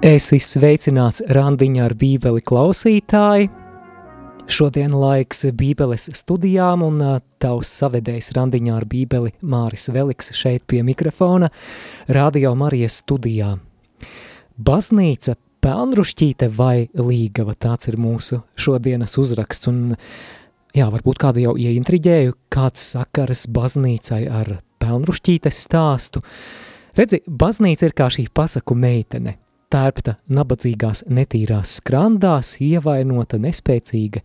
Esi sveicināts randiņā ar bībeli klausītāji. Šodien laiks bībeles studijām un tavs savedējs randiņā ar bībeli Māris Veliks šeit pie mikrofona Radio Marijas studijā. Baznīca, pelnrušķīte vai līgava, tāds ir mūsu šodienas uzraksts un jā, varbūt kādu jau ieintriģēju, kāds sakars baznīcai ar pelnrušķītes stāstu. Redzi, baznīca ir kā šī pasaku meitene – tērpta nabadzīgās netīrās skrandās, ievainota, nespēcīga,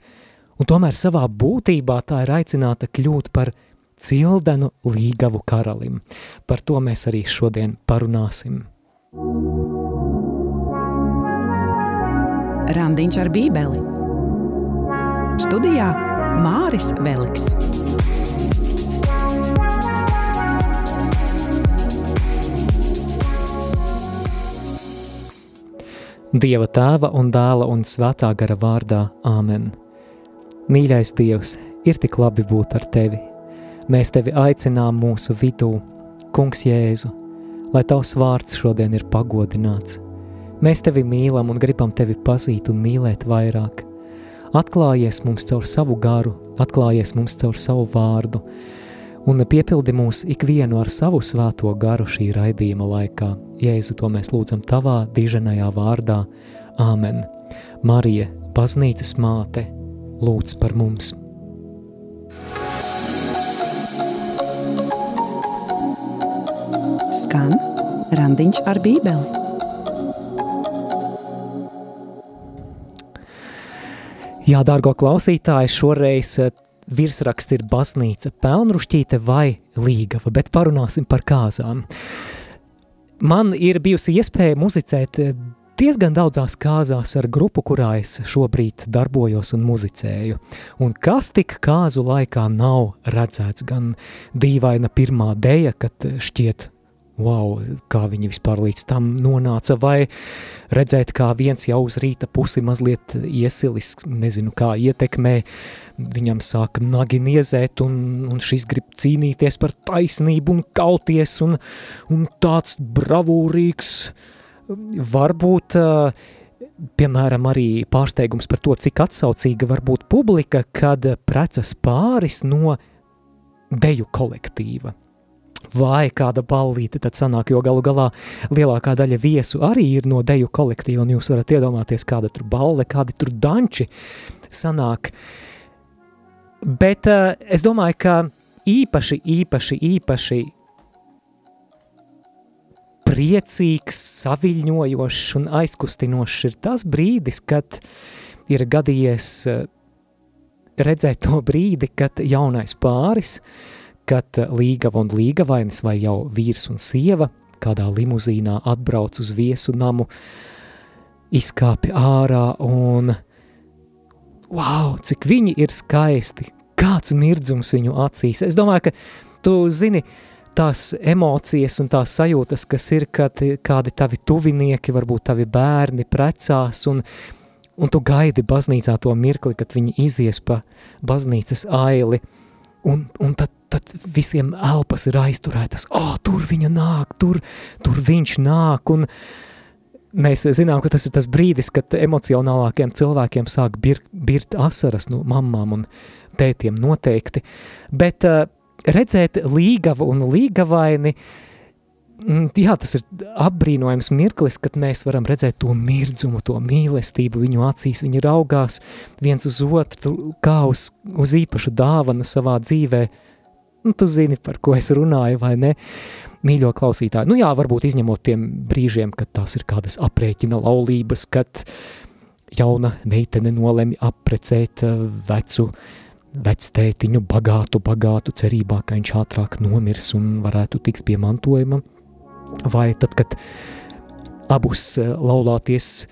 un tomēr savā būtībā tā ir aicināta kļūt par cildenu līgavu karalim. Par to mēs arī šodien parunāsim. Randiņš ar bībeli Studijā Māris Veliks. Dieva tēva un dēla un svētā gara vārdā Āmen. Mīļais Dievs, ir tik labi būt ar tevi. Mēs tevi aicinām mūsu vidū, Kungs Jēzu, lai tavs vārds šodien ir pagodināts. Mēs tevi mīlam un gribam tevi pazīt un mīlēt vairāk. Atklājies mums caur savu garu, atklājies mums caur savu vārdu, un piepildi mūs ikvienu ar savu svēto garu šī raidījuma laikā. Jēzu, to mēs lūdzam tavā diženajā vārdā. Āmen. Marija, baznīcas māte, lūdz par mums. Skan randiņš ar bībeli. Jā, dārgo klausītāji, šoreiz virsraksts ir baznīca, pelnrušķīte vai līgava, bet parunāsim par kāzām. Man ir bijusi iespēja muzicēt diezgan daudzās kāzās ar grupu, kurā es šobrīd darbojos un muzicēju. Un kas tik kāzu laikā nav redzēts, gan dīvaina pirmā deja, kad šķiet wow, kā viņi vispār līdz tam nonāca, vai redzēt, kā viens jau uz rīta pusi mazliet iesilis, nezinu, kā ietekmē, viņam sāk nagi niezēt, un, un šis grib cīnīties par taisnību un kauties, un, un tāds bravūrīgs, varbūt, piemēram, arī pārsteigums par to, cik atsaucīga var būt publika, kad precas pāris no deju kolektīva vai kāda ballīte tad sanāk, jo galu galā lielākā daļa viesu arī ir no deju kolektīva, un jūs varat iedomāties, kāda tur balle, kādi tur danči sanāk. Bet uh, es domāju, ka īpaši, īpaši, īpaši priecīgs, saviļņojošs un aizkustinošs ir tas brīdis, kad ir gadījies uh, redzēt to brīdi, kad jaunais pāris uh, kad līgava un līgavainis vai jau vīrs un sieva kādā limuzīnā atbrauc uz viesu namu, izkāpi ārā un wow, cik viņi ir skaisti, kāds mirdzums viņu acīs. Es domāju, ka tu zini tās emocijas un tās sajūtas, kas ir, kad kādi tavi tuvinieki, varbūt tavi bērni precās un, un tu gaidi baznīcā to mirkli, kad viņi izies pa baznīcas aili un, un tad tad visiem elpas ir aizturētas. Oh, tur viņa nāk, tur, tur viņš nāk, un mēs zinām, ka tas ir tas brīdis, kad emocionālākiem cilvēkiem sāk birt, birt asaras, nu, mammām un tētiem noteikti, bet uh, redzēt līgavu un līgavaini, mm, jā, tas ir apbrīnojams mirklis, kad mēs varam redzēt to mirdzumu, to mīlestību. Viņu acīs, viņi raugās viens uz otru kā uz, uz īpašu dāvanu savā dzīvē, nu, tu zini, par ko es runāju, vai ne? Mīļo klausītāju, nu jā, varbūt izņemot tiem brīžiem, kad tās ir kādas aprēķina laulības, kad jauna meitene nolemj apprecēt eh, vecu, vectētiņu bagātu, bagātu cerībā, ka viņš ātrāk nomirs un varētu tikt pie mantojuma, vai tad, kad abus eh, laulāties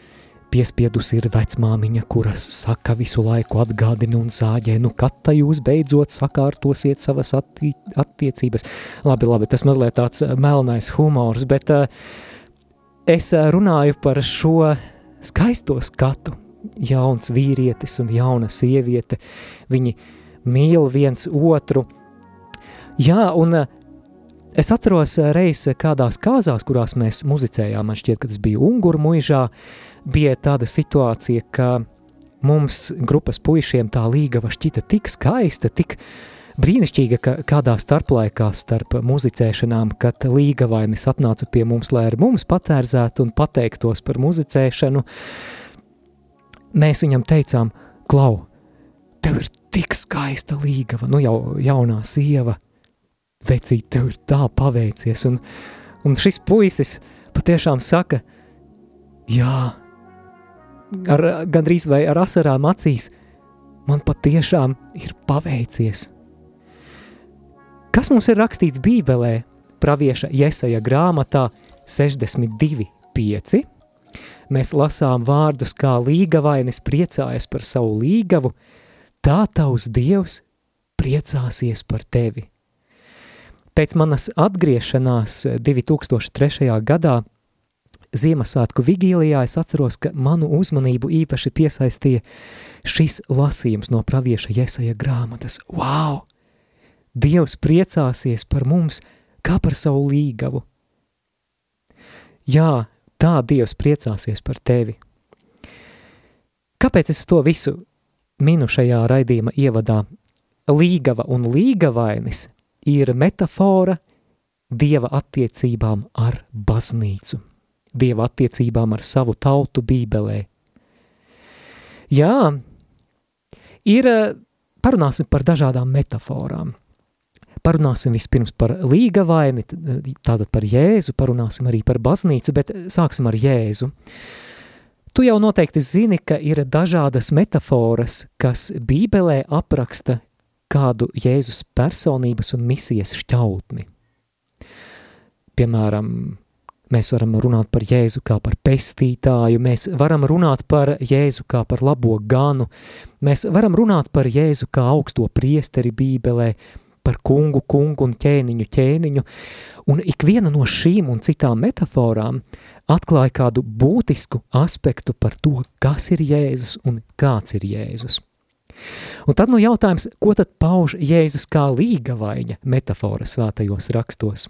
Piespiedusi ir vecmāmiņa, kuras saka visu laiku atgādina un zāģē, nu kad jūs beidzot sakārtosiet savas atti attiecības. Labi, labi, tas mazliet tāds eh, melnais humors, bet uh, es runāju par šo skaisto skatu. Jauns vīrietis un jauna sieviete, viņi mīl viens otru. Jā, un uh, Es atceros reiz kādās kāzās, kurās mēs muzicējām, man šķiet, ka tas bija Unguru muižā, bija tāda situācija, ka mums grupas puišiem tā līgava šķita tik skaista, tik brīnišķīga, ka kādā starplaikā starp muzicēšanām, kad līgavainis atnāca pie mums, lai ar mums patērzētu un pateiktos par muzicēšanu, mēs viņam teicām, klau, tev ir tik skaista līgava, nu jau jaunā sieva, vecīt, tev ir tā paveicies, un, un šis puisis patiešām saka, jā, ar, gandrīz vai ar asarām acīs, man patiešām ir paveicies. Kas mums ir rakstīts bībelē, pravieša Jesaja grāmatā 62.5? Mēs lasām vārdus, kā līgavainis priecājas par savu līgavu, tā tavs dievs priecāsies par tevi. Pēc manas atgriešanās 2003. gadā Ziemassvētku vigīlijā es atceros, ka manu uzmanību īpaši piesaistīja šis lasījums no pravieša Jesaja grāmatas. Wow! Dievs priecāsies par mums kā par savu līgavu. Jā, tā Dievs priecāsies par tevi. Kāpēc es to visu minu šajā raidījuma ievadā? Līgava un līgavainis ir metafora Dieva attiecībām ar baznīcu, Dieva attiecībām ar savu tautu bībelē. Jā, ir, parunāsim par dažādām metaforām. Parunāsim vispirms par līgavaini, tātad par Jēzu, parunāsim arī par baznīcu, bet sāksim ar Jēzu. Tu jau noteikti zini, ka ir dažādas metaforas, kas bībelē apraksta kādu Jēzus personības un misijas šķautni. Piemēram, mēs varam runāt par Jēzu kā par pestītāju, mēs varam runāt par Jēzu kā par labo ganu, mēs varam runāt par Jēzu kā augsto priesteri bībelē, par kungu, kungu un ķēniņu, ķēniņu, un ikviena no šīm un citām metaforām atklāja kādu būtisku aspektu par to, kas ir Jēzus un kāds ir Jēzus. Un tad nu jautājums, ko tad pauž Jēzus kā līgavaiņa metafora svētajos rakstos?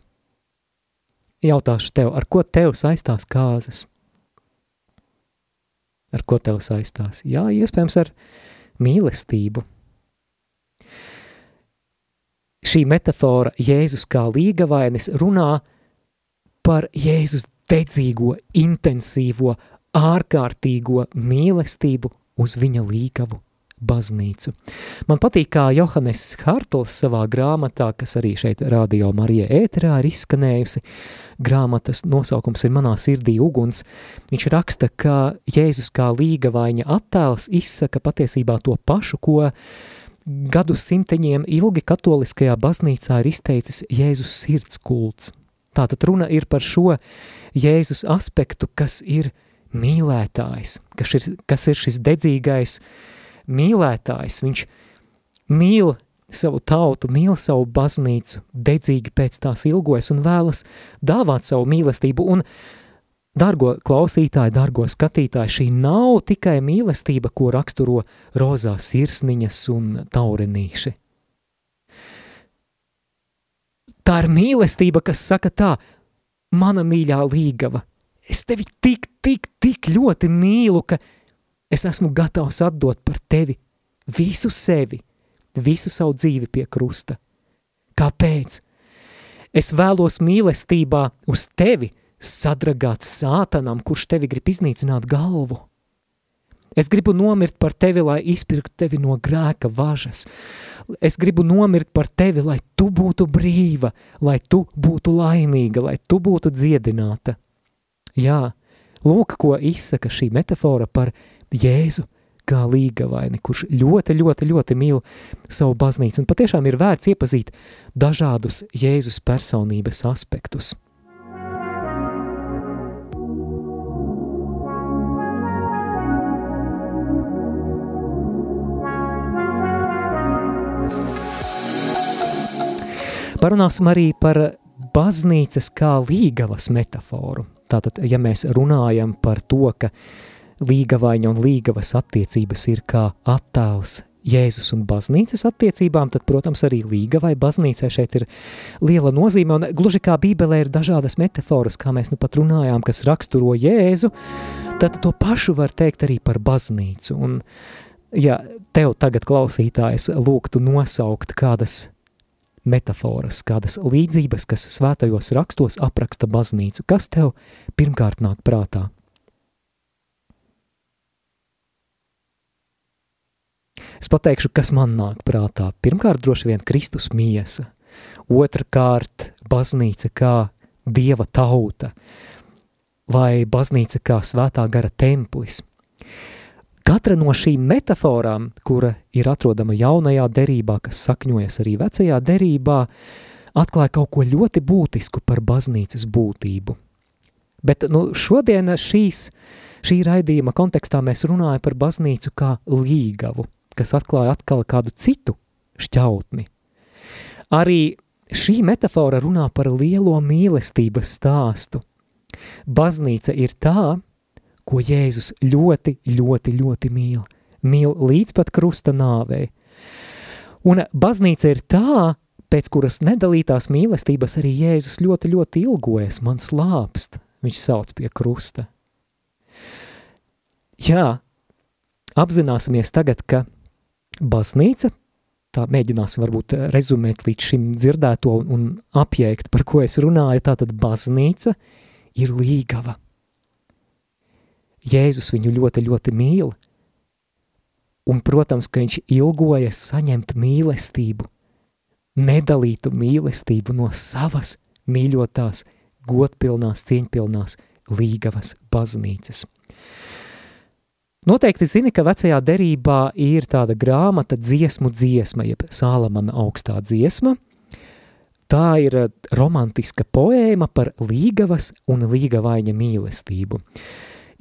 Jautāšu tev, ar ko tev saistās kāzas? Ar ko tev saistās? Jā, iespējams ar mīlestību. Šī metafora Jēzus kā līgavainis runā par Jēzus dedzīgo, intensīvo, ārkārtīgo mīlestību uz viņa līgavu baznīcu. Man patīk, kā Johannes Hartls savā grāmatā, kas arī šeit Radio Marija ēterā ir izskanējusi, grāmatas nosaukums ir Manā sirdī uguns, viņš raksta, ka Jēzus kā līgavaiņa attēls izsaka patiesībā to pašu, ko gadu simteņiem ilgi katoliskajā baznīcā ir izteicis Jēzus sirds kults. Tātad runa ir par šo Jēzus aspektu, kas ir mīlētājs, kas ir, kas ir šis dedzīgais uh, mīlētājs, viņš mīl savu tautu, mīl savu baznīcu, dedzīgi pēc tās ilgojas un vēlas dāvāt savu mīlestību. Un, dargo klausītāji, dargo skatītāji, šī nav tikai mīlestība, ko raksturo rozā sirsniņas un taurenīši. Tā ir mīlestība, kas saka tā, mana mīļā līgava, es tevi tik, tik, tik ļoti mīlu, ka Es esmu gatavs atdot par tevi visu sevi, visu savu dzīvi pie krusta. Kāpēc? Es vēlos mīlestībā uz tevi sadragāt sātanam, kurš tevi grib iznīcināt galvu. Es gribu nomirt par tevi, lai izpirktu tevi no grēka važas. Es gribu nomirt par tevi, lai tu būtu brīva, lai tu būtu laimīga, lai tu būtu dziedināta. Jā, lūk, ko izsaka šī metafora par Jēzu kā līgavaini, kurš ļoti, ļoti, ļoti mīl savu baznīcu, un patiešām ir vērts iepazīt dažādus Jēzus personības aspektus. Parunāsim arī par baznīcas kā līgavas metaforu. Tātad, ja mēs runājam par to, ka uh, līgavaiņa un līgavas attiecības ir kā attēls Jēzus un baznīcas attiecībām, tad, protams, arī līga vai baznīcai šeit ir liela nozīme, un gluži kā Bībelē ir dažādas metaforas, kā mēs nu pat runājām, kas raksturo Jēzu, tad to pašu var teikt arī par baznīcu, un ja tev tagad klausītājs lūgtu nosaukt kādas metaforas, kādas līdzības, kas svētajos rakstos apraksta baznīcu, kas tev pirmkārt nāk prātā? Es pateikšu, kas man nāk prātā. Pirmkārt, droši vien Kristus miesa, otrkārt, baznīca kā dieva tauta, vai baznīca kā svētā gara templis. Katra no šīm metaforām, kura ir atrodama jaunajā derībā, kas sakņojas arī vecajā derībā, atklāja kaut ko ļoti būtisku par baznīcas būtību. Bet nu, šodien šīs, šī raidījuma kontekstā mēs runājam par baznīcu kā līgavu – kas atklāja atkal kādu citu šķautni. Arī šī metafora runā par lielo mīlestības stāstu. Baznīca ir tā, ko Jēzus ļoti, ļoti, ļoti mīl. Mīl līdz pat krusta nāvei. Un baznīca ir tā, pēc kuras nedalītās mīlestības arī Jēzus ļoti, ļoti ilgojas, man slāpst, viņš sauc pie krusta. Jā, apzināsimies tagad, ka baznīca, tā mēģināsim varbūt rezumēt līdz šim dzirdēto un, un apjēgt, par ko es runāju, tātad baznīca ir līgava. Jēzus viņu ļoti, ļoti mīl, un, protams, ka viņš ilgojas saņemt mīlestību, nedalītu mīlestību no savas mīļotās, godpilnās, cieņpilnās līgavas baznīcas. Noteikti zini, ka vecajā derībā ir tāda grāmata dziesmu dziesma, jeb Sālamana augstā dziesma. Tā ir eh, romantiska poēma par līgavas un līgavaiņa mīlestību.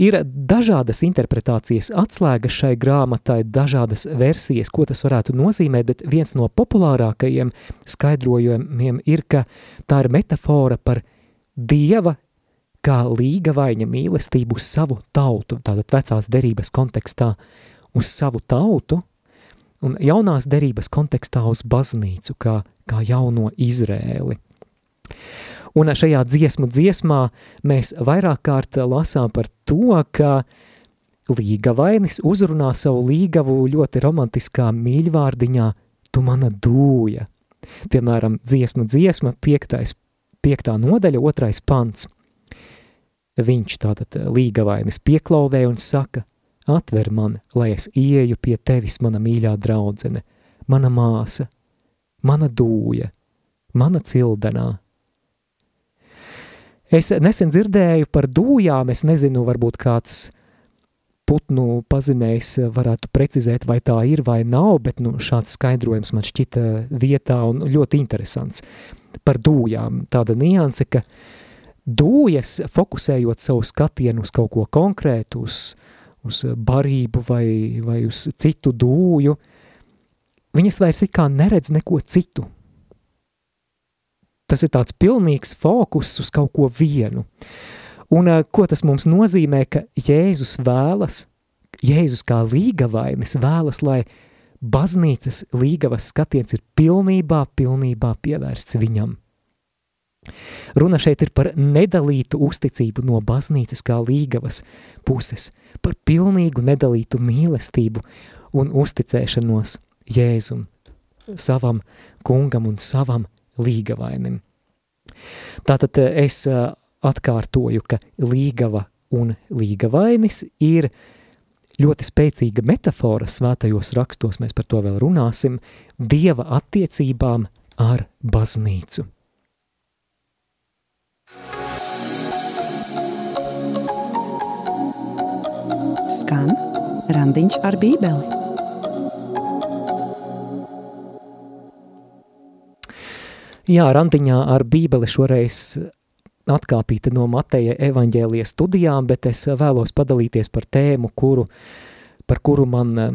Ir dažādas interpretācijas atslēgas šai grāmatai, dažādas versijas, ko tas varētu nozīmēt, bet viens no populārākajiem skaidrojumiem ir, ka tā ir metafora par dieva kā līgavaiņa mīlestību uz savu tautu, tātad vecās derības kontekstā uz savu tautu, un jaunās derības kontekstā uz baznīcu, kā, kā jauno Izrēli. Un šajā dziesmu dziesmā mēs vairāk kārt lasām par to, ka līgavainis uzrunā savu līgavu ļoti romantiskā mīļvārdiņā tu mana dūja. Piemēram, dziesmu dziesma, piektais, piektā nodaļa, otrais pants – Viņš tātad līgavainis pieklauvē un saka, atver man, lai es ieju pie tevis, mana mīļā draudzene, mana māsa, mana dūja, mana cildenā. Es nesen dzirdēju par dūjām, es nezinu, varbūt kāds putnu pazinējs varētu precizēt, vai tā ir vai nav, bet nu, šāds skaidrojums man šķita vietā un ļoti interesants. Par dūjām tāda nianse, ka uh, dūjas, fokusējot savu skatienu uz kaut ko konkrētu, uz, uz barību vai, vai uz citu dūju, viņas vairs it kā neredz neko citu. Tas ir tāds pilnīgs fokus uz kaut ko vienu. Un ko tas mums nozīmē, ka Jēzus vēlas, Jēzus kā līgavainis vēlas, lai baznīcas līgavas skatiens ir pilnībā, pilnībā pievērsts viņam. Runa šeit ir par nedalītu uzticību no baznīcas kā līgavas puses, par pilnīgu nedalītu mīlestību un uzticēšanos Jēzum, savam kungam un savam līgavainim. Tātad eh, es eh, atkārtoju, ka līgava un līgavainis ir ļoti spēcīga metafora svētajos rakstos, mēs par to vēl runāsim, Dieva attiecībām ar baznīcu. Skan randiņš ar bībeli. Jā, randiņā ar bībeli šoreiz atkāpīta no Mateja evaņģēlijas studijām, bet es vēlos padalīties par tēmu, kuru, par kuru man eh,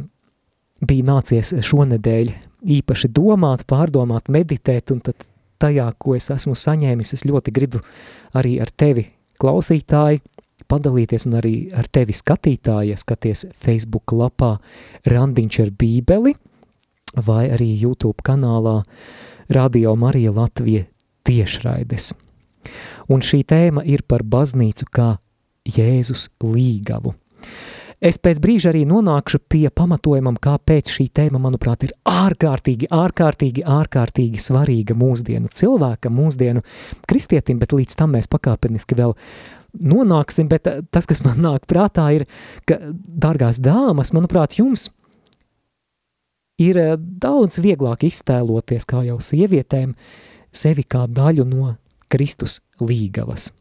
bija nācies šonedēļ īpaši domāt, pārdomāt, meditēt, un tad tajā, ko es esmu saņēmis, es ļoti gribu arī ar tevi, klausītāji, padalīties un arī ar tevi skatītāji, ja skaties Facebook lapā Randiņš ar bībeli, vai arī YouTube kanālā Radio Marija Latvija tiešraides. Un šī tēma ir par baznīcu kā Jēzus līgavu. Es pēc brīža arī nonākšu pie pamatojumam, kāpēc šī tēma, manuprāt, ir ārkārtīgi, ārkārtīgi, ārkārtīgi svarīga mūsdienu cilvēkam, mūsdienu kristietim, bet līdz tam mēs pakāpeniski vēl nonāksim, bet tas, kas man nāk prātā, ir, ka, dārgās dāmas, manuprāt, jums ir daudz vieglāk iztēloties, kā jau sievietēm, sevi kā daļu no Kristus līgavas.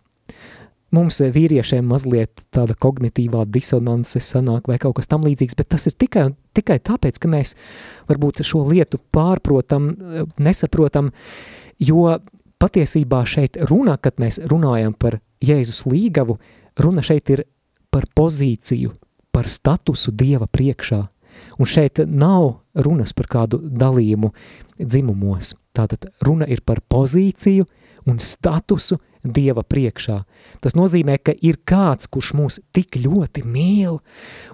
Mums vīriešiem mazliet tāda kognitīvā disonance sanāk vai kaut kas tam līdzīgs, bet tas ir tikai, tikai tāpēc, ka mēs varbūt šo lietu pārprotam, nesaprotam, jo patiesībā šeit runa, kad mēs runājam par Jēzus līgavu, runa šeit ir par pozīciju, par statusu Dieva priekšā. Un šeit nav runas par kādu dalījumu dzimumos. Tātad runa ir par pozīciju un statusu Dieva priekšā. Tas nozīmē, ka ir kāds, kurš mūs tik ļoti mīl,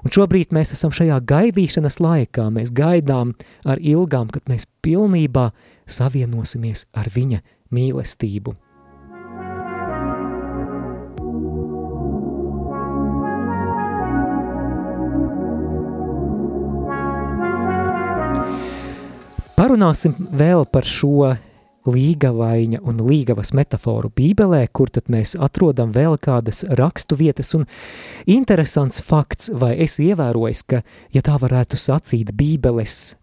un šobrīd mēs esam šajā gaidīšanas laikā, mēs gaidām ar ilgām, kad mēs pilnībā savienosimies ar viņa mīlestību. Parunāsim vēl par šo līgavaiņa un līgavas metaforu bībelē, kur tad mēs atrodam vēl kādas rakstu vietas, un interesants fakts, vai es ievērojis, ka, ja tā varētu sacīt, bībeles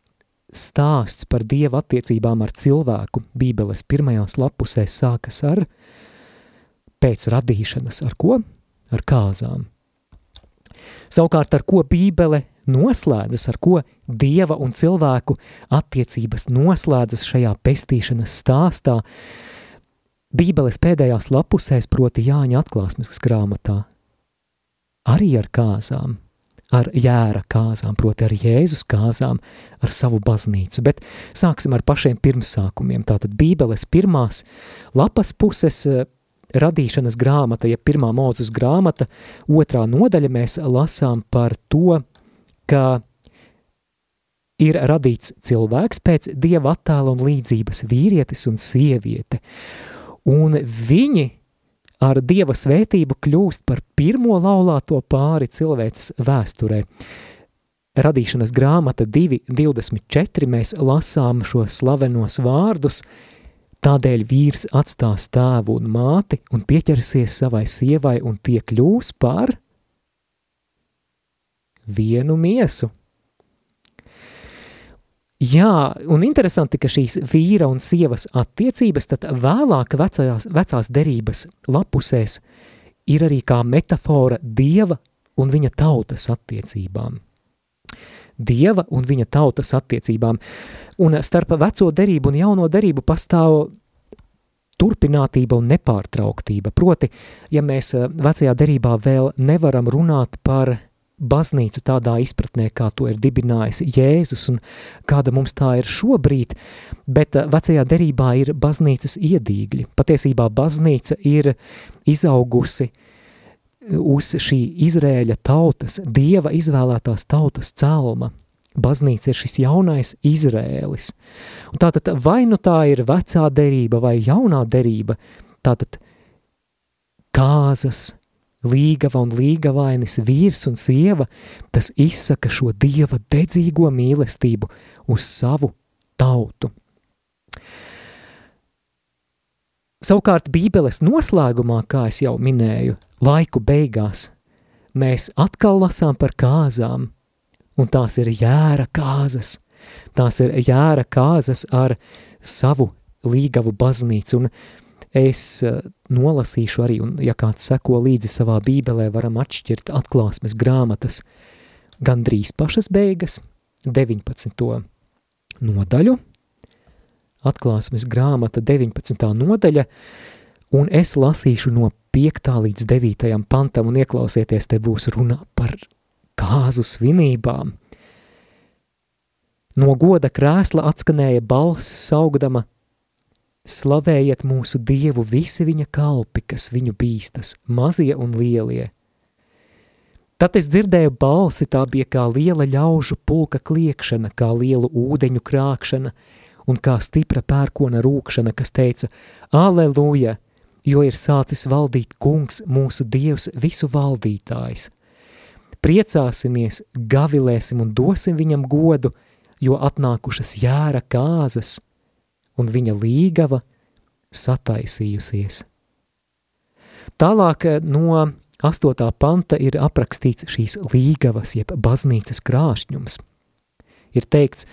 stāsts par Dieva attiecībām ar cilvēku, bībeles pirmajās lapusēs sākas ar pēc radīšanas, ar ko? Ar kāzām. Savukārt, ar ko bībele noslēdzas, ar ko dieva un cilvēku attiecības noslēdzas šajā pestīšanas stāstā, Bībeles pēdējās lapusēs, proti Jāņa atklāsmes grāmatā, arī ar kāzām, ar jēra kāzām, proti ar Jēzus kāzām, ar savu baznīcu, bet sāksim ar pašiem pirmsākumiem. Tātad Bībeles pirmās lapas puses radīšanas grāmata, ja pirmā mūzes grāmata, otrā nodaļa mēs lasām par to, ka ir radīts cilvēks pēc dieva attēla un līdzības vīrietis un sieviete, un viņi ar dieva svētību kļūst par pirmo laulāto pāri cilvēces vēsturē. Radīšanas grāmata 2.24 mēs lasām šos slavenos vārdus, tādēļ vīrs atstās tēvu un māti un pieķersies savai sievai un tie kļūs par – vienu miesu. Jā, un interesanti, ka šīs vīra un sievas attiecības tad vēlāk vecajās, vecās derības lapusēs ir arī kā metafora dieva un viņa tautas attiecībām. Dieva un viņa tautas attiecībām. Un starp veco derību un jauno derību pastāv turpinātība un nepārtrauktība. Proti, ja mēs vecajā derībā vēl nevaram runāt par baznīcu tādā izpratnē, kā to ir dibinājis Jēzus un kāda mums tā ir šobrīd, bet eh, vecajā derībā ir baznīcas iedīgļi. Patiesībā baznīca ir izaugusi uz šī Izrēļa tautas, Dieva izvēlētās tautas celma. Baznīca ir šis jaunais Izrēlis. Un tātad vai nu tā ir vecā derība vai jaunā derība, tātad kāzas, līgava un līgavainis vīrs un sieva, tas izsaka šo dieva dedzīgo mīlestību uz savu tautu. Savukārt bībeles noslēgumā, kā es jau minēju, laiku beigās, mēs atkal lasām par kāzām, un tās ir jēra kāzas. Tās ir jēra kāzas ar savu līgavu baznīcu, un es eh, nolasīšu arī, un ja kāds seko līdzi savā bībelē, varam atšķirt atklāsmes grāmatas gandrīz pašas beigas, 19. nodaļu, atklāsmes grāmata 19. nodaļa, un es lasīšu no 5. līdz 9. pantam, un ieklausieties, te būs runa par kāzu svinībām. No goda krēsla atskanēja balss saugdama – Slavējiet mūsu Dievu visi viņa kalpi, kas viņu bīstas, mazie un lielie. Tad es dzirdēju balsi, tā bija kā liela ļaužu pulka kliekšana, kā lielu ūdeņu krākšana un kā stipra pērkona rūkšana, kas teica, Aleluja, jo ir sācis valdīt kungs, mūsu dievs, visu valdītājs. Priecāsimies, gavilēsim un dosim viņam godu, jo atnākušas jāra kāzas, un viņa līgava sataisījusies. Tālāk no 8. panta ir aprakstīts šīs līgavas, jeb baznīcas krāšņums. Ir teikts,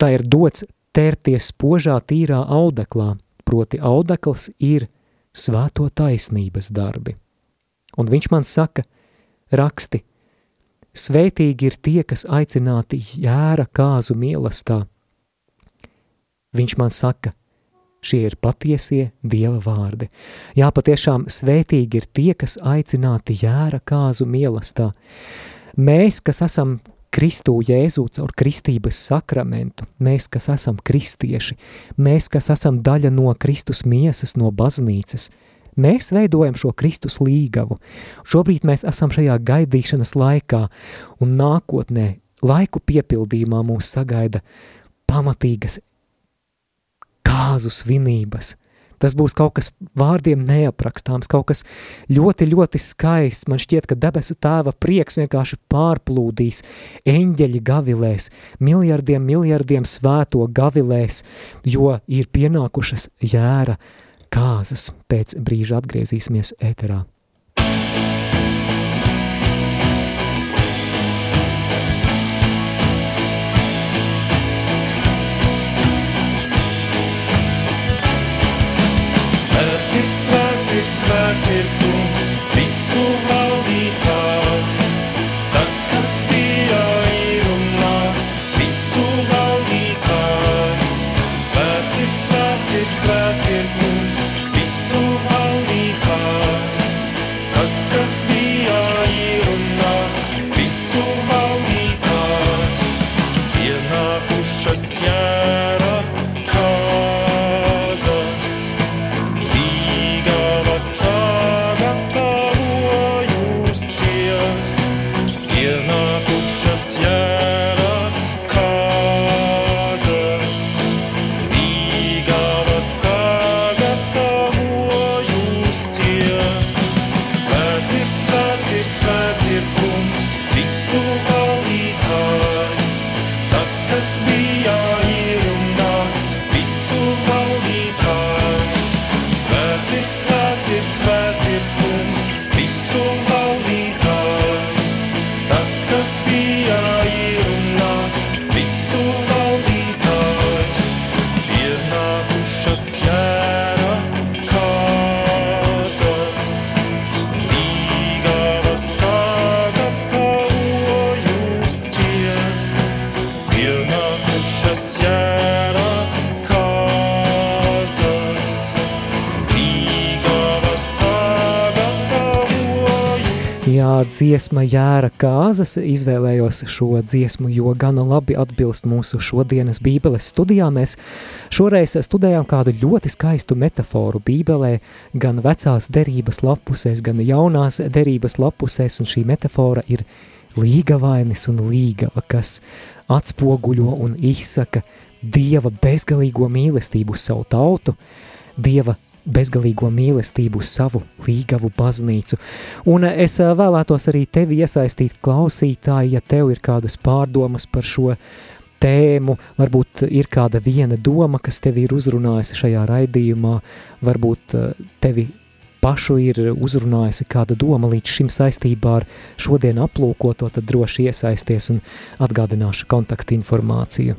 tā ir dots tērties spožā tīrā audeklā, proti audekls ir svēto taisnības darbi. Un viņš man saka, raksti, svētīgi ir tie, kas aicināti jēra kāzu mielastā. Viņš man saka, Šie ir patiesie Dieva vārdi. Jā, patiešām svētīgi ir tie, kas aicināti jēra kāzu mielastā. Mēs, kas esam Kristū Jēzu caur kristības sakramentu, mēs, kas esam kristieši, mēs, kas esam daļa no Kristus miesas, no baznīcas, mēs veidojam šo Kristus līgavu. Šobrīd mēs esam šajā gaidīšanas laikā un nākotnē, laiku piepildījumā mūs sagaida pamatīgas kāzu svinības. Tas būs kaut kas vārdiem neaprakstāms, kaut kas ļoti, ļoti skaists. Man šķiet, ka debesu tēva prieks vienkārši pārplūdīs, eņģeļi gavilēs, miljardiem, miljardiem svēto gavilēs, jo ir pienākušas jēra kāzas. Pēc brīža atgriezīsimies ēterā. ir svēts, ir svēts, ir kungs visu vārdu. Dziesma Jēra Kāzas. Izvēlējos šo dziesmu, jo gana labi atbilst mūsu šodienas bībeles studijā. Mēs šoreiz studējām kādu ļoti skaistu metaforu bībelē, gan vecās derības lapusēs, gan jaunās derības lapusēs, un šī metafora ir līgavainis un līgava, kas atspoguļo un izsaka Dieva bezgalīgo mīlestību uz savu tautu, Dieva bezgalīgo mīlestību uz savu līgavu baznīcu. Un es vēlētos arī tevi iesaistīt klausītāji, ja tev ir kādas pārdomas par šo tēmu, varbūt ir kāda viena doma, kas tevi ir uzrunājusi šajā raidījumā, varbūt tevi pašu ir uzrunājusi kāda doma līdz šim saistībā ar šodien aplūkoto, tad droši iesaisties un atgādināšu kontaktu informāciju.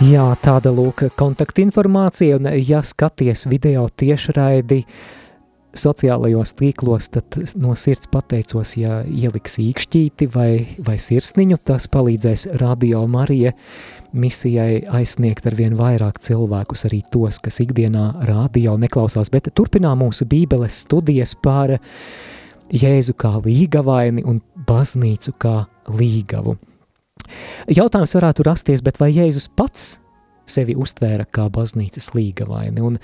Jā, tāda lūk kontaktinformācija, un ja skaties video tiešraidi, sociālajos tīklos, tad no sirds pateicos, ja ieliks īkšķīti vai, vai sirsniņu, tas palīdzēs Radio Marija misijai aizsniegt ar vien vairāk cilvēkus, arī tos, kas ikdienā radio neklausās, bet turpinām mūsu bībeles studijas par Jēzu kā līgavaini un baznīcu kā līgavu. Jautājums varētu rasties, bet vai Jēzus pats sevi uztvēra kā baznīcas līgavaini? Un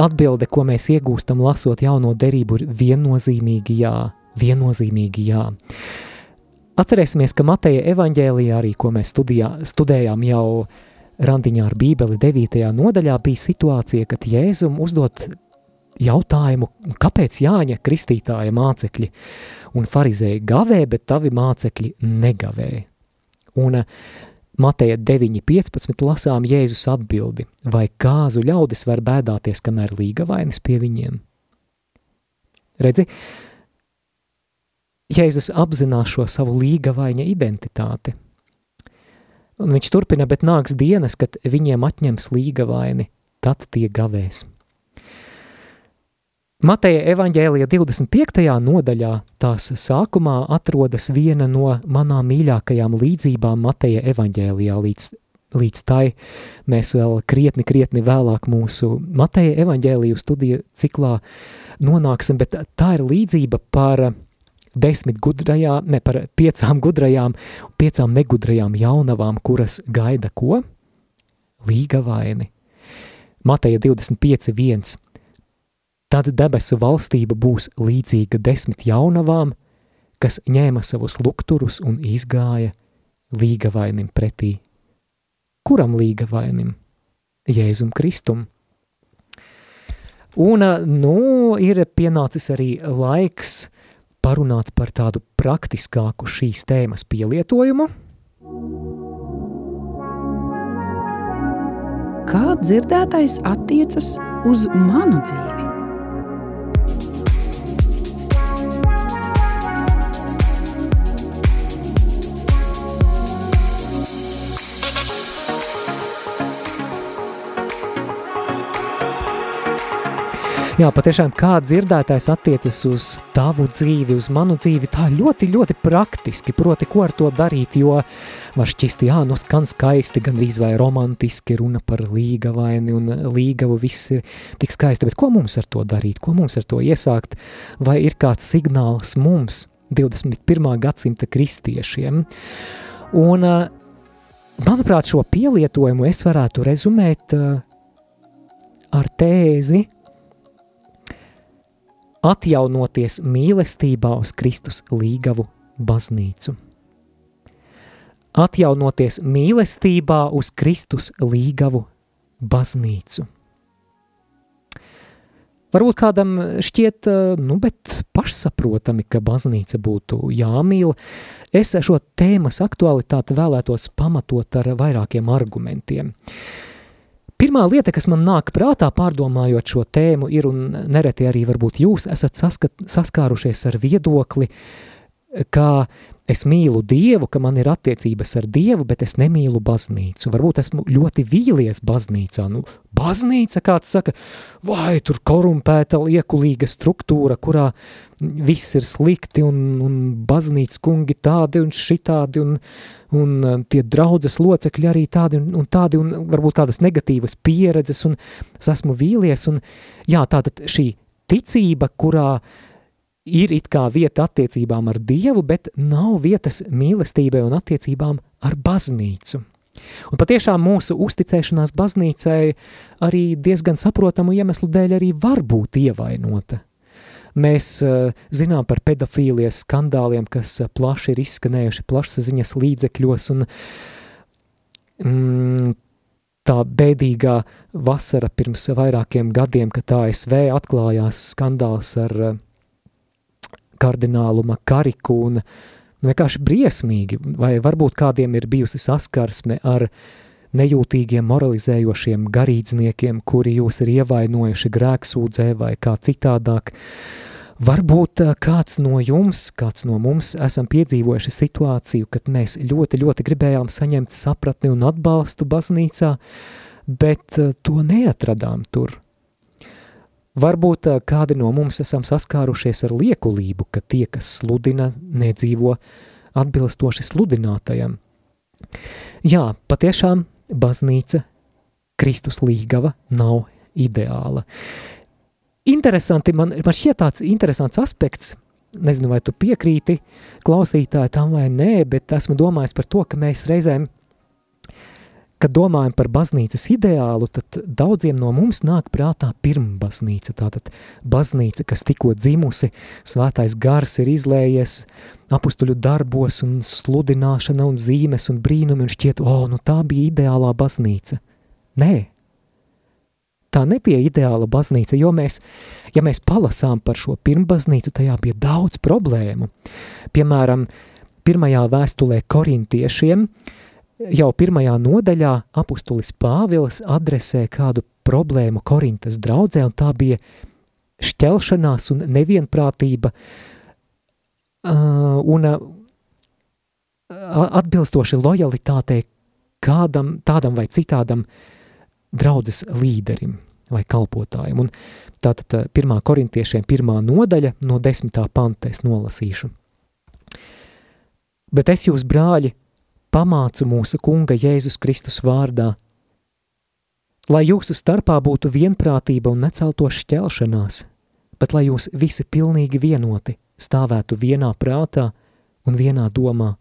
atbilde, ko mēs iegūstam lasot jauno derību, ir viennozīmīgi jā, viennozīmīgi jā. Atcerēsimies, ka Mateja evaņģēlijā arī, ko mēs studijā, studējām jau randiņā ar bībeli 9. nodaļā, bija situācija, kad Jēzum uzdot jautājumu, kāpēc Jāņa kristītāja mācekļi un farizēji gavē, bet tavi mācekļi negavē. Un Mateja 9.15 lasām Jēzus atbildi, vai kāzu ļaudis var bēdāties, kamēr līga vainas pie viņiem? Redzi, Jēzus apzinās šo savu līga vaiņa identitāti. Un viņš turpina, bet nāks dienas, kad viņiem atņems līga vaini, tad tie gavēs. Mateja evaņģēlija 25. nodaļā tās sākumā atrodas viena no manām mīļākajām līdzībām Mateja evaņģēlijā līdz, līdz tai mēs vēl krietni, krietni vēlāk mūsu Mateja evaņģēliju studiju ciklā nonāksim, bet tā ir līdzība par desmit gudrajām, ne par piecām gudrajām, piecām negudrajām jaunavām, kuras gaida ko? Līga vaini. Mateja 25, 1 Tad debesu valstība būs līdzīga desmit jaunavām, kas ņēma savus lukturus un izgāja līgavainim pretī. Kuram līgavainim? Jēzum Kristum. Un, nu, ir pienācis arī laiks parunāt par tādu praktiskāku šīs tēmas pielietojumu. Kā dzirdētais attiecas uz manu dzīvi? Jā, patiešām kā dzirdētājs attiecas uz tavu dzīvi, uz manu dzīvi, tā ļoti, ļoti praktiski, proti, ko ar to darīt, jo var šķist, jā, nu skan skaisti, gandrīz vai romantiski runa par līgavaini un līgavu, viss ir tik skaisti, bet ko mums ar to darīt, ko mums ar to iesākt, vai ir kāds signāls mums, 21. gadsimta kristiešiem, un manuprāt, šo pielietojumu es varētu rezumēt ar tēzi, atjaunoties mīlestībā uz Kristus līgavu baznīcu. Atjaunoties mīlestībā uz Kristus līgavu baznīcu. Varbūt kādam šķiet, nu, bet pašsaprotami, ka baznīca būtu jāmīl. Es šo tēmas aktualitāti vēlētos pamatot ar vairākiem argumentiem. Uh, Pirmā lieta, kas man nāk prātā pārdomājot šo tēmu, ir, un nereti arī varbūt jūs esat saskat, saskārušies ar viedokli, ka es mīlu Dievu, ka man ir attiecības ar Dievu, bet es nemīlu baznīcu. Varbūt esmu ļoti vīlies baznīcā. Nu, baznīca, kāds saka, vai tur korumpēta liekulīga struktūra, kurā viss ir slikti un, un baznīcas kungi tādi un šitādi un, un uh, tie draudzes locekļi arī tādi un, un tādi un varbūt kādas negatīvas pieredzes un es esmu vīlies un jā, tātad šī ticība, kurā uh, ir it kā vieta attiecībām ar Dievu, bet nav vietas mīlestībai un attiecībām ar baznīcu. Un patiešām mūsu uzticēšanās baznīcai arī diezgan saprotamu iemeslu dēļ arī var būt ievainota. Mēs uh, zinām par pedofīlijas skandāliem, kas uh, plaši ir izskanējuši plašsaziņas līdzekļos, un mm, tā bēdīgā vasara pirms vairākiem gadiem, kad ASV atklājās skandāls ar uh, kardinālu Makariku un vienkārši briesmīgi, vai varbūt kādiem ir bijusi saskarsme ar nejūtīgiem moralizējošiem garīdzniekiem, kuri jūs ir ievainojuši grēksūdzē vai kā citādāk. Varbūt eh, kāds no jums, kāds no mums esam piedzīvojuši situāciju, kad mēs ļoti, ļoti gribējām saņemt sapratni un atbalstu baznīcā, bet eh, to neatradām tur. Varbūt kādi no mums esam saskārušies ar liekulību, ka tie, kas sludina, nedzīvo atbilstoši sludinātajam. Jā, patiešām baznīca, Kristus līgava nav ideāla. Interesanti, man, man šķiet tāds interesants aspekts, nezinu, vai tu piekrīti klausītāji tam vai nē, bet esmu domājis par to, ka mēs reizēm Kad domājam par baznīcas ideālu, tad daudziem no mums nāk prātā pirmbaznīca, tātad baznīca, kas tikko dzimusi, svētais gars ir izlējies apustuļu darbos un sludināšana un zīmes un brīnumi un šķiet, o, oh, nu tā bija ideālā baznīca. Nē, tā nebija ideāla baznīca, jo mēs, ja mēs palasām par šo pirmbaznīcu, tajā bija daudz problēmu. Piemēram, pirmajā vēstulē korintiešiem, uh, jau pirmajā nodaļā apustulis Pāvils adresē kādu problēmu Korintas draudzē, un tā bija šķelšanās un nevienprātība un atbilstoši lojalitātei kādam tādam vai citādam draudzes līderim vai kalpotājiem. Un tātad pirmā korintiešiem pirmā nodaļa no desmitā panta es nolasīšu. Bet es jūs, brāļi, pamācu mūsu Kunga Jēzus Kristus vārdā, lai jūsu starpā būtu vienprātība un neceltos šķelšanās, bet lai jūs visi pilnīgi vienoti stāvētu vienā prātā un vienā domā.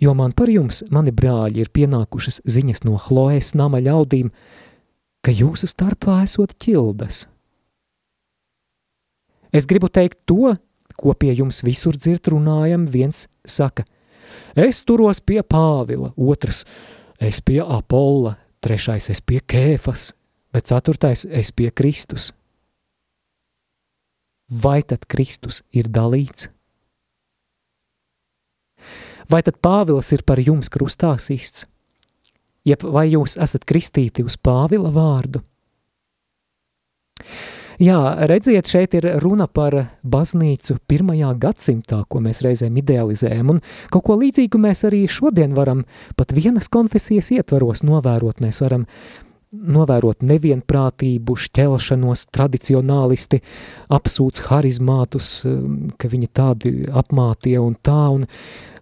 Jo man par jums, mani brāļi, ir pienākušas ziņas no Chloēs nama ļaudīm, ka jūsu starpā esot ķildas. Es gribu teikt to, ko pie jums visur dzird runājam, viens saka – Es turos pie Pāvila, otrs es pie Apolla, trešais es pie Kēfas, bet ceturtais es pie Kristus. Vai tad Kristus ir dalīts? Vai tad Pāvils ir par jums krustā sists? Jeb vai jūs esat kristīti uz Pāvila vārdu? Jā, redziet, šeit ir runa par baznīcu pirmajā gadsimtā, ko mēs reizēm idealizējam, un kaut ko līdzīgu mēs arī šodien varam pat vienas konfesijas ietvaros novērot. Mēs varam novērot nevienprātību, šķelšanos, tradicionālisti apsūdz harizmātus, ka viņi tādi apmātie un tā, un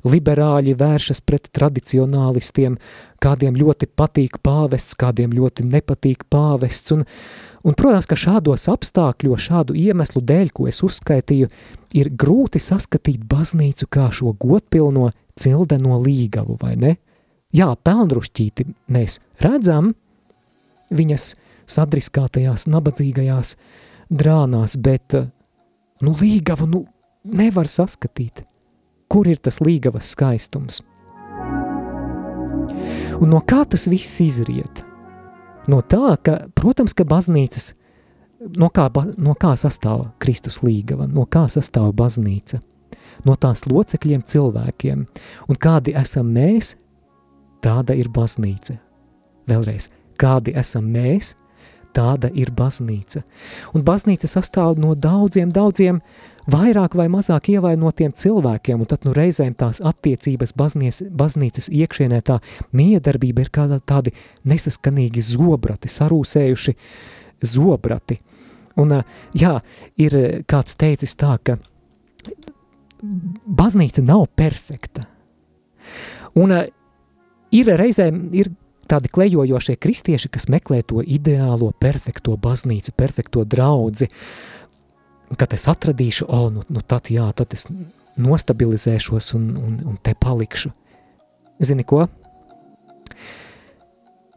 liberāļi vēršas pret tradicionālistiem, kādiem ļoti patīk pāvests, kādiem ļoti nepatīk pāvests, un Un, protams, ka šādos apstākļos, šādu iemeslu dēļ, ko es uzskaitīju, ir grūti saskatīt baznīcu kā šo godpilno cildeno līgavu, vai ne? Jā, pelnrušķīti mēs redzam viņas sadriskātajās, nabadzīgajās drānās, bet, nu, līgavu, nu, nevar saskatīt. Kur ir tas līgavas skaistums? Un no kā tas viss izriet? No tā, ka, protams, ka baznīcas, no kā, no kā sastāv Kristus līgava, no kā sastāv baznīca? No tās locekļiem cilvēkiem. Un kādi esam mēs, tāda ir baznīca. Vēlreiz, kādi esam mēs, tāda ir baznīca. Un baznīca sastāv no daudziem, daudziem vairāk vai mazāk ievainotiem cilvēkiem, un tad nu reizēm tās attiecības baznies, baznīcas iekšienē tā miedarbība ir kāda tādi nesaskanīgi zobrati, sarūsējuši zobrati. Un jā, ir kāds teicis tā, ka baznīca nav perfekta. Un ir reizēm ir tādi klejojošie kristieši, kas meklē to ideālo, perfekto baznīcu, perfekto draudzi, kad es atradīšu, o, oh, nu, nu tad jā, tad es nostabilizēšos un, un, un te palikšu. Zini ko?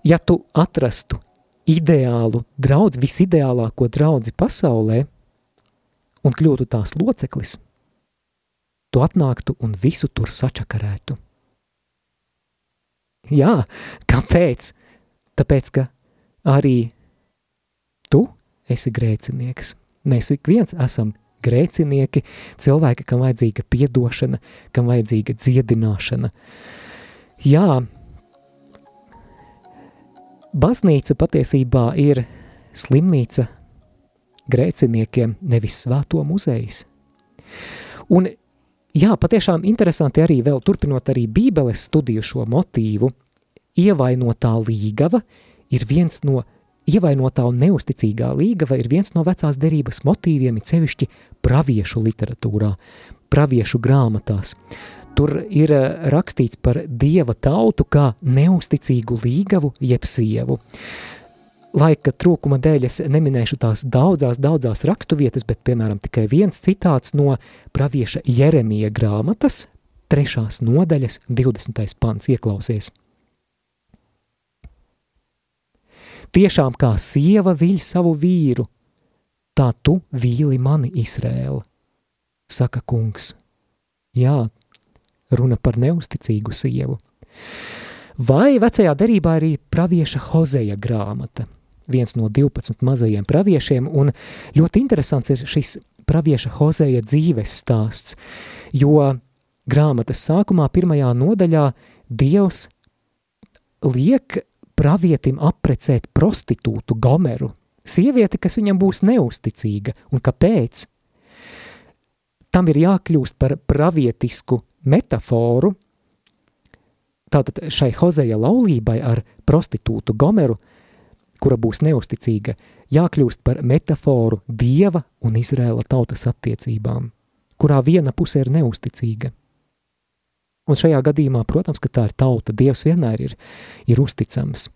Ja tu atrastu ideālu draudzi, visideālāko draudzi pasaulē un kļūtu tās loceklis, tu atnāktu un visu tur sačakarētu. Jā, kāpēc? Tāpēc, ka arī tu esi grēcinieks. Mēs ik viens esam grēcinieki, cilvēki, kam vajadzīga piedošana, kam vajadzīga dziedināšana. Jā, baznīca patiesībā ir slimnīca grēciniekiem, nevis svēto muzejs. Un jā, patiešām interesanti arī vēl turpinot arī bībeles studiju šo motīvu, ievainotā līgava ir viens no ievainotā un neusticīgā līgava ir viens no vecās derības motīviem, it sevišķi praviešu literatūrā, praviešu grāmatās. Tur ir eh, rakstīts par dieva tautu kā neusticīgu līgavu jeb sievu. Laika trūkuma dēļ es neminēšu tās daudzās, daudzās raksturvietas, bet, piemēram, tikai viens citāts no pravieša Jeremija grāmatas, trešās nodaļas, 20. pants ieklausies. Tiešām kā sieva viļ savu vīru, tā tu vīli mani Izrēla, saka kungs. Jā, runa par neusticīgu sievu. Vai vecajā derībā arī pravieša Hozeja grāmata, viens no 12 mazajiem praviešiem, un ļoti interesants ir šis pravieša Hozeja dzīves stāsts, jo grāmatas sākumā pirmajā nodaļā Dievs liek pravietim aprecēt prostitūtu Gomeru, sievieti, kas viņam būs neusticīga, un kāpēc? Tam ir jākļūst par pravietisku metaforu, tātad šai Hozeja laulībai ar prostitūtu Gomeru, kura būs neusticīga, jākļūst par metaforu Dieva un Izrēla tautas attiecībām, kurā viena puse ir neusticīga. Un šajā gadījumā, protams, ka tā ir tauta, Dievs vienmēr ir, ir uzticams.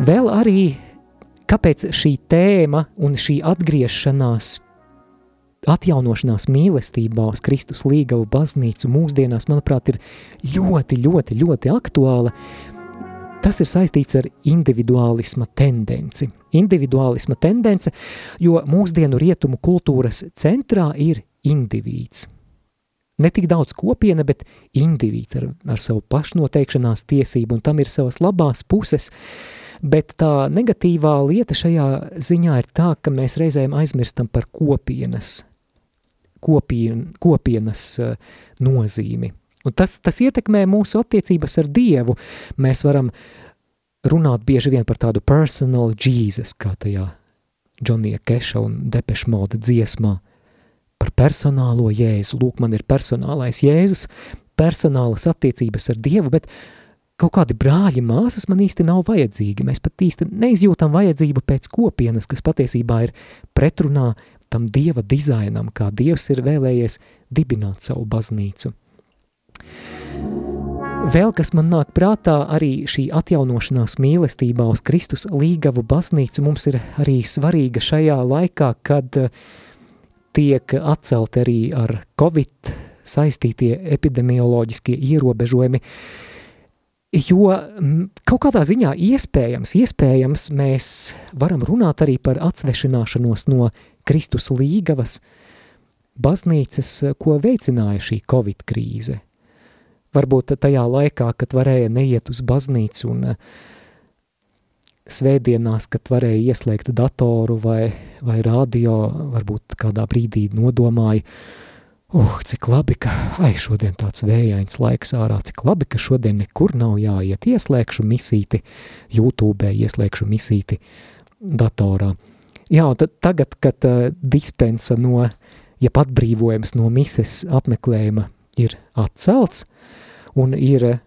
Vēl arī, kāpēc šī tēma un šī atgriešanās atjaunošanās mīlestībā uz Kristus līgavu baznīcu mūsdienās, manuprāt, ir ļoti, ļoti, ļoti aktuāla. Tas ir saistīts ar individuālisma tendenci. Individuālisma tendence, jo mūsdienu rietumu kultūras centrā ir indivīds. Ne tik daudz kopiena, bet indivīds ar, ar savu pašnoteikšanās tiesību, un tam ir savas labās puses, bet tā negatīvā lieta šajā ziņā ir tā, ka mēs reizēm aizmirstam par kopienas kopien, kopienas uh, nozīmi. Un tas, tas ietekmē mūsu attiecības ar Dievu. Mēs varam runāt bieži vien par tādu personal Jesus, kā tajā Džonija Keša un Depeša moda dziesmā, par personālo Jēzu. Lūk, man ir personālais Jēzus, personālas attiecības ar Dievu, bet kaut kādi brāļi, māsas man īsti nav vajadzīgi. Mēs pat īsti neizjūtam vajadzību pēc kopienas, kas patiesībā ir pretrunā tam dieva dizainam, kā dievs ir vēlējies dibināt savu baznīcu. Vēl kas man nāk prātā, arī šī atjaunošanās mīlestībā uz Kristus līgavu baznīcu mums ir arī svarīga šajā laikā, kad eh, tiek atcelti arī ar Covid saistītie epidemioloģiskie ierobežojumi, jo kaut kādā ziņā iespējams, iespējams mēs varam runāt arī par atsvešināšanos no Kristus līgavas baznīcas, ko veicināja šī Covid krīze. Varbūt tajā laikā, kad varēja neiet uz baznīcu un eh, svētdienās, kad varēja ieslēgt datoru vai, vai radio, varbūt kādā brīdī nodomāja, uh, cik labi, ka, ai, šodien tāds vējains laiks ārā, cik labi, ka šodien nekur nav jāiet, ieslēgšu misīti YouTube, ieslēgšu misīti datorā. Jā, tad tagad, kad uh, dispensa no, ja atbrīvojums no mises apmeklējuma ir atcelts un ir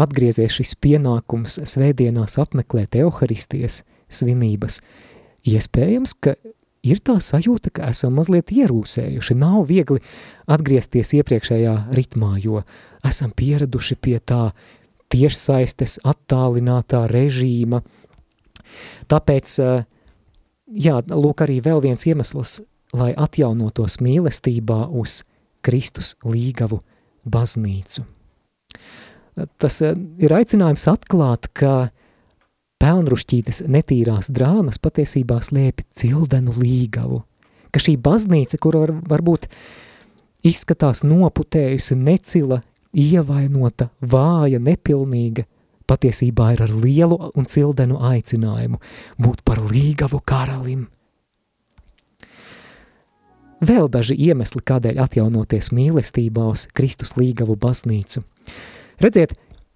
atgriezies šis pienākums svētdienās apmeklēt euharistijas svinības, iespējams, ka ir tā sajūta, ka esam mazliet ierūsējuši, nav viegli atgriezties iepriekšējā ritmā, jo esam pieraduši pie tā tiešsaistes attālinātā režīma, Tāpēc, eh, jā, lūk arī vēl viens iemesls, lai atjaunotos mīlestībā uz Kristus līgavu baznīcu. Tas eh, ir aicinājums atklāt, ka pelnrušķītes netīrās drānas patiesībā slēpi cildenu līgavu, ka šī baznīca, kur var, varbūt izskatās noputējusi, necila, ievainota, vāja, nepilnīga, patiesībā ir ar lielu un cildenu aicinājumu būt par līgavu karalim. Vēl daži iemesli, kādēļ atjaunoties mīlestībā uz Kristus līgavu baznīcu. Redziet,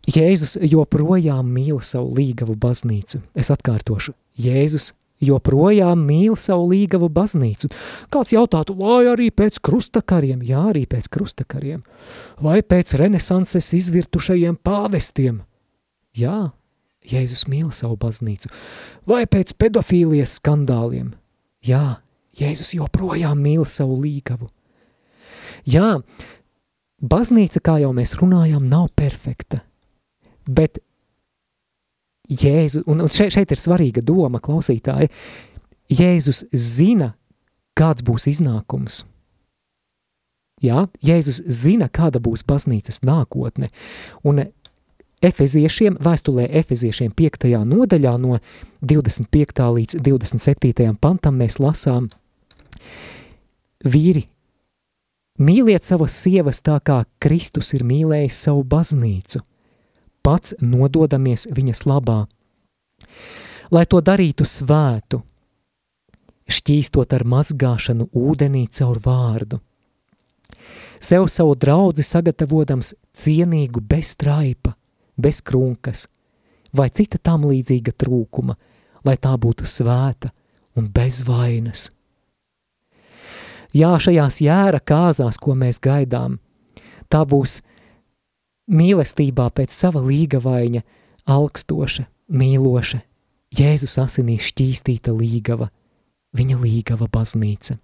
Jēzus joprojām mīl savu līgavu baznīcu. Es atkārtošu, Jēzus joprojām mīl savu līgavu baznīcu. Kāds jautātu, vai arī pēc krustakariem? Jā, arī pēc krustakariem. Vai pēc renesanses izvirtušajiem pāvestiem? Jā, Jēzus mīl savu baznīcu. Vai pēc pedofīlijas skandāliem? Jā, Jēzus joprojām mīl savu līgavu. Jā, baznīca, kā jau mēs runājām, nav perfekta, bet Jēzu, un, un šeit, šeit ir svarīga doma, klausītāji, Jēzus zina, kāds būs iznākums. Jā, Jēzus zina, kāda būs baznīcas nākotne, un Efeziešiem, vēstulē Efeziešiem 5. nodaļā no 25. līdz 27. pantam mēs lasām Vīri, mīliet savas sievas tā kā Kristus ir mīlējis savu baznīcu, pats nododamies viņas labā, lai to darītu svētu, šķīstot ar mazgāšanu ūdenī caur vārdu. Sev savu draudzi sagatavotams cienīgu bez traipa, bez krunkas vai cita tam līdzīga trūkuma, lai tā būtu svēta un bez vainas. Jā, šajās jēra kāzās, ko mēs gaidām, tā būs mīlestībā pēc sava līga vaiņa, alkstoša, mīloša, Jēzus asinīs šķīstīta līgava, viņa līgava baznīca.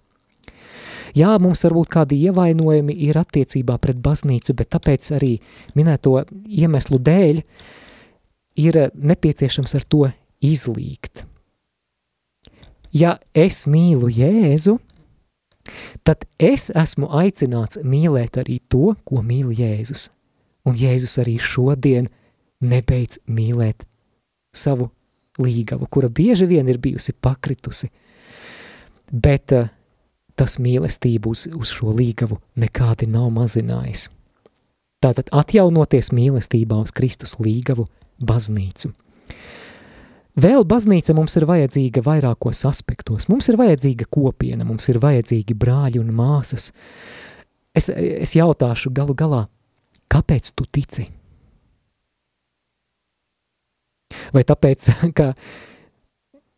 Jā, mums varbūt kādi ievainojumi ir attiecībā pret baznīcu, bet tāpēc arī minēto iemeslu dēļ ir nepieciešams ar to izlīgt. Ja es mīlu Jēzu, tad es esmu aicināts mīlēt arī to, ko mīl Jēzus. Un Jēzus arī šodien nebeidz mīlēt savu līgavu, kura bieži vien ir bijusi pakritusi. Bet uh, tas mīlestību uz, uz šo līgavu nekādi nav mazinājis. Tātad atjaunoties mīlestībā uz Kristus līgavu baznīcu. Vēl baznīca mums ir vajadzīga vairākos aspektos. Mums ir vajadzīga kopiena, mums ir vajadzīgi brāļi un māsas. Es, es jautāšu galu galā, kāpēc tu tici? Vai tāpēc, ka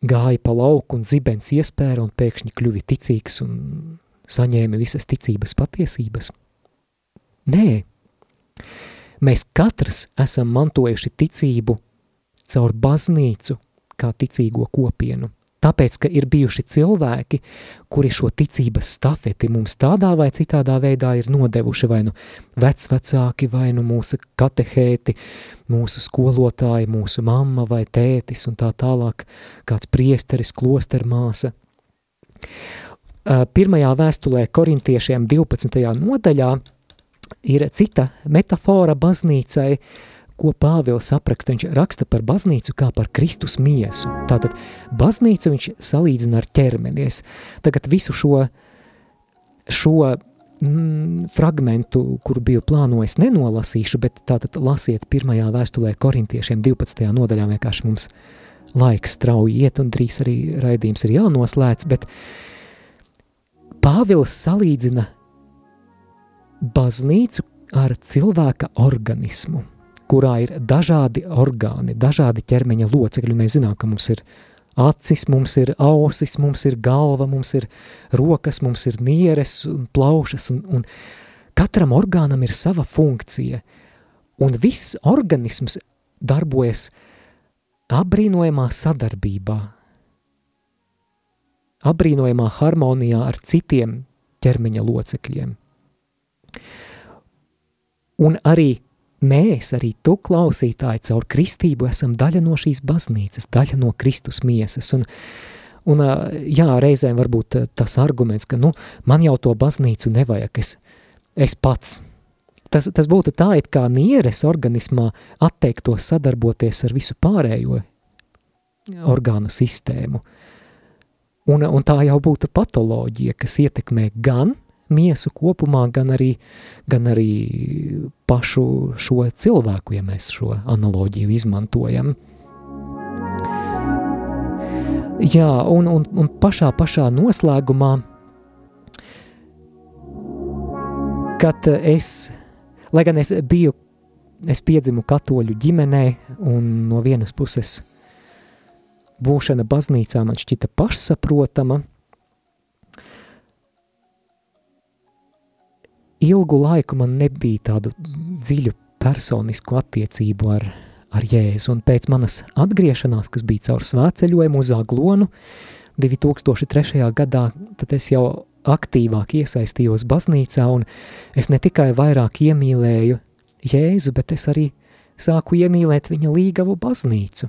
gāja pa lauku un zibens iespēra un pēkšņi kļuvi ticīgs un saņēma visas ticības patiesības? Nē, mēs katrs esam mantojuši ticību caur baznīcu kā ticīgo kopienu – Tāpēc, ka ir bijuši cilvēki, kuri šo ticības stafeti mums tādā vai citādā veidā ir nodevuši, vai nu vecvecāki, vai nu mūsu katehēti, mūsu skolotāji, mūsu mamma vai tētis un tā tālāk, kāds priesteris, klostermāsa. Pirmajā vēstulē korintiešiem 12. nodaļā ir cita metafora baznīcai, uh, ko Pāvils apraksta, viņš raksta par baznīcu kā par Kristus miesu. Tātad baznīcu viņš salīdzina ar ķermenies. Tagad visu šo, šo mm, fragmentu, kuru biju plānojis, nenolasīšu, bet tātad lasiet pirmajā vēstulē korintiešiem 12. nodaļā, vienkārši mums laiks strauji iet un drīz arī raidījums ir jānoslēdz, bet Pāvils salīdzina baznīcu ar cilvēka organismu – kurā ir dažādi orgāni, dažādi ķermeņa locekļi. Mēs zinām, ka mums ir acis, mums ir ausis, mums ir galva, mums ir rokas, mums ir nieres un plaušas, un, un katram orgānam ir sava funkcija, un viss organisms darbojas apbrīnojamā sadarbībā, apbrīnojamā harmonijā ar citiem ķermeņa locekļiem. Un arī Mēs, arī tu, klausītāji, caur kristību esam daļa no šīs baznīcas, daļa no Kristus miesas. Un, un jā, reizēm varbūt tas arguments, ka, nu, man jau to baznīcu nevajag, es, es pats. Tas, tas būtu tā, it kā nieres organismā atteiktos sadarboties ar visu pārējo orgānu sistēmu. Un, un tā jau būtu patoloģija, kas ietekmē gan miesu kopumā, gan arī, gan arī pašu šo cilvēku, ja mēs šo analoģiju izmantojam. Jā, un, un, un pašā, pašā noslēgumā, kad es, lai gan es biju, es piedzimu katoļu ģimenē, un no vienas puses būšana baznīcā man šķita pašsaprotama, ilgu laiku man nebija tādu dziļu personisku attiecību ar, ar Jēzu. Un pēc manas atgriešanās, kas bija caur svētceļojumu uz Aglonu 2003. gadā, tad es jau aktīvāk iesaistījos baznīcā, un es ne tikai vairāk iemīlēju Jēzu, bet es arī sāku iemīlēt viņa līgavu baznīcu.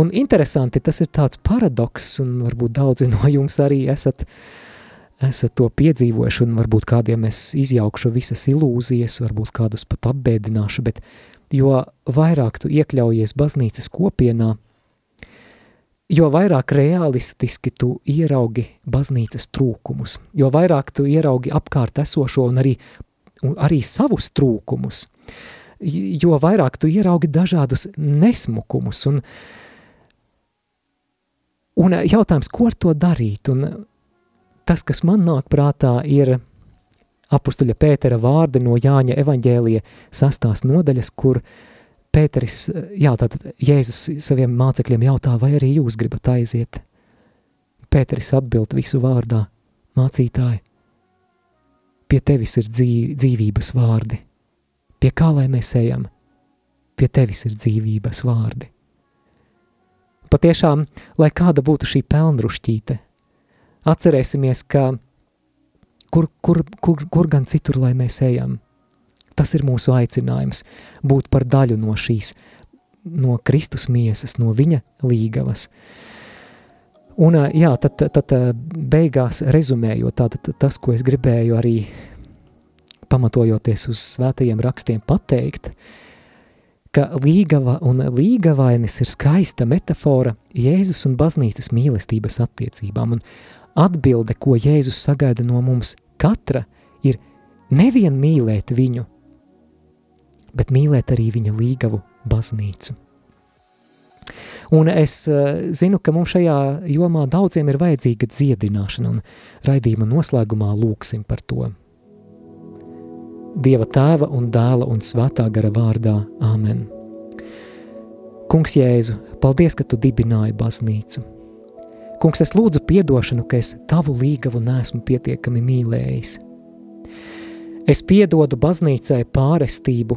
Un interesanti, tas ir tāds paradoks, un varbūt daudzi no jums arī esat, esat to piedzīvojuši, un varbūt kādiem es izjaukšu visas ilūzijas, varbūt kādus pat apbēdināšu, bet jo vairāk tu iekļaujies baznīcas kopienā, jo vairāk realistiski tu ieraugi baznīcas trūkumus, jo vairāk tu ieraugi apkārt esošo un arī, un arī savus trūkumus, jo vairāk tu ieraugi dažādus nesmukumus un, un jautājums, ko ar to darīt, un tas, kas man nāk prātā, ir apustuļa Pētera vārdi no Jāņa evaņģēlija sastās nodaļas, kur Pēteris, jā, tātad Jēzus saviem mācekļiem jautā, vai arī jūs gribat aiziet. Pēteris atbild visu vārdā, mācītāji, pie tevis ir dzīv, dzīvības vārdi. Pie kā lai mēs ejam? Pie tevis ir dzīvības vārdi. Patiešām, lai kāda būtu šī pelnrušķīte, atcerēsimies, ka kur, kur, kur, kur gan citur lai mēs ejam. Tas ir mūsu aicinājums būt par daļu no šīs, no Kristus miesas, no viņa līgavas. Un jā, tad, tad beigās rezumējot, tātad tas, ko es gribēju arī pamatojoties uz svētajiem rakstiem pateikt, ka līgava un līgavainis ir skaista metafora Jēzus un baznīcas mīlestības attiecībām, un atbilde, ko Jēzus sagaida no mums katra, ir nevien mīlēt viņu, bet mīlēt arī viņa līgavu baznīcu. Un es uh, zinu, ka mums šajā jomā daudziem ir vajadzīga dziedināšana, un raidījuma noslēgumā lūksim par to. Dieva tēva un dēla un svētā gara vārdā. Āmen. Kungs Jēzu, paldies, ka tu dibināji baznīcu. Kungs, es lūdzu piedošanu, ka es tavu līgavu nesmu pietiekami mīlējis. Es piedodu baznīcai pārestību,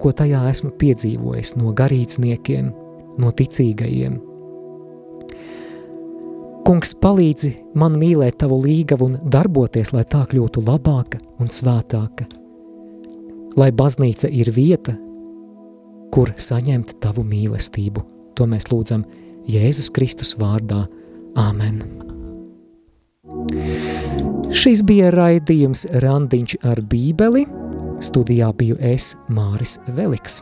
ko tajā esmu piedzīvojis no garīdzniekiem, no ticīgajiem. Kungs, palīdzi man mīlēt tavu līgavu un darboties, lai tā kļūtu labāka un svētāka lai baznīca ir vieta, kur saņemt tavu mīlestību. To mēs lūdzam Jēzus Kristus vārdā. Āmen! Šis bija raidījums Randiņš ar bībeli. Studijā biju es, Māris Veliks.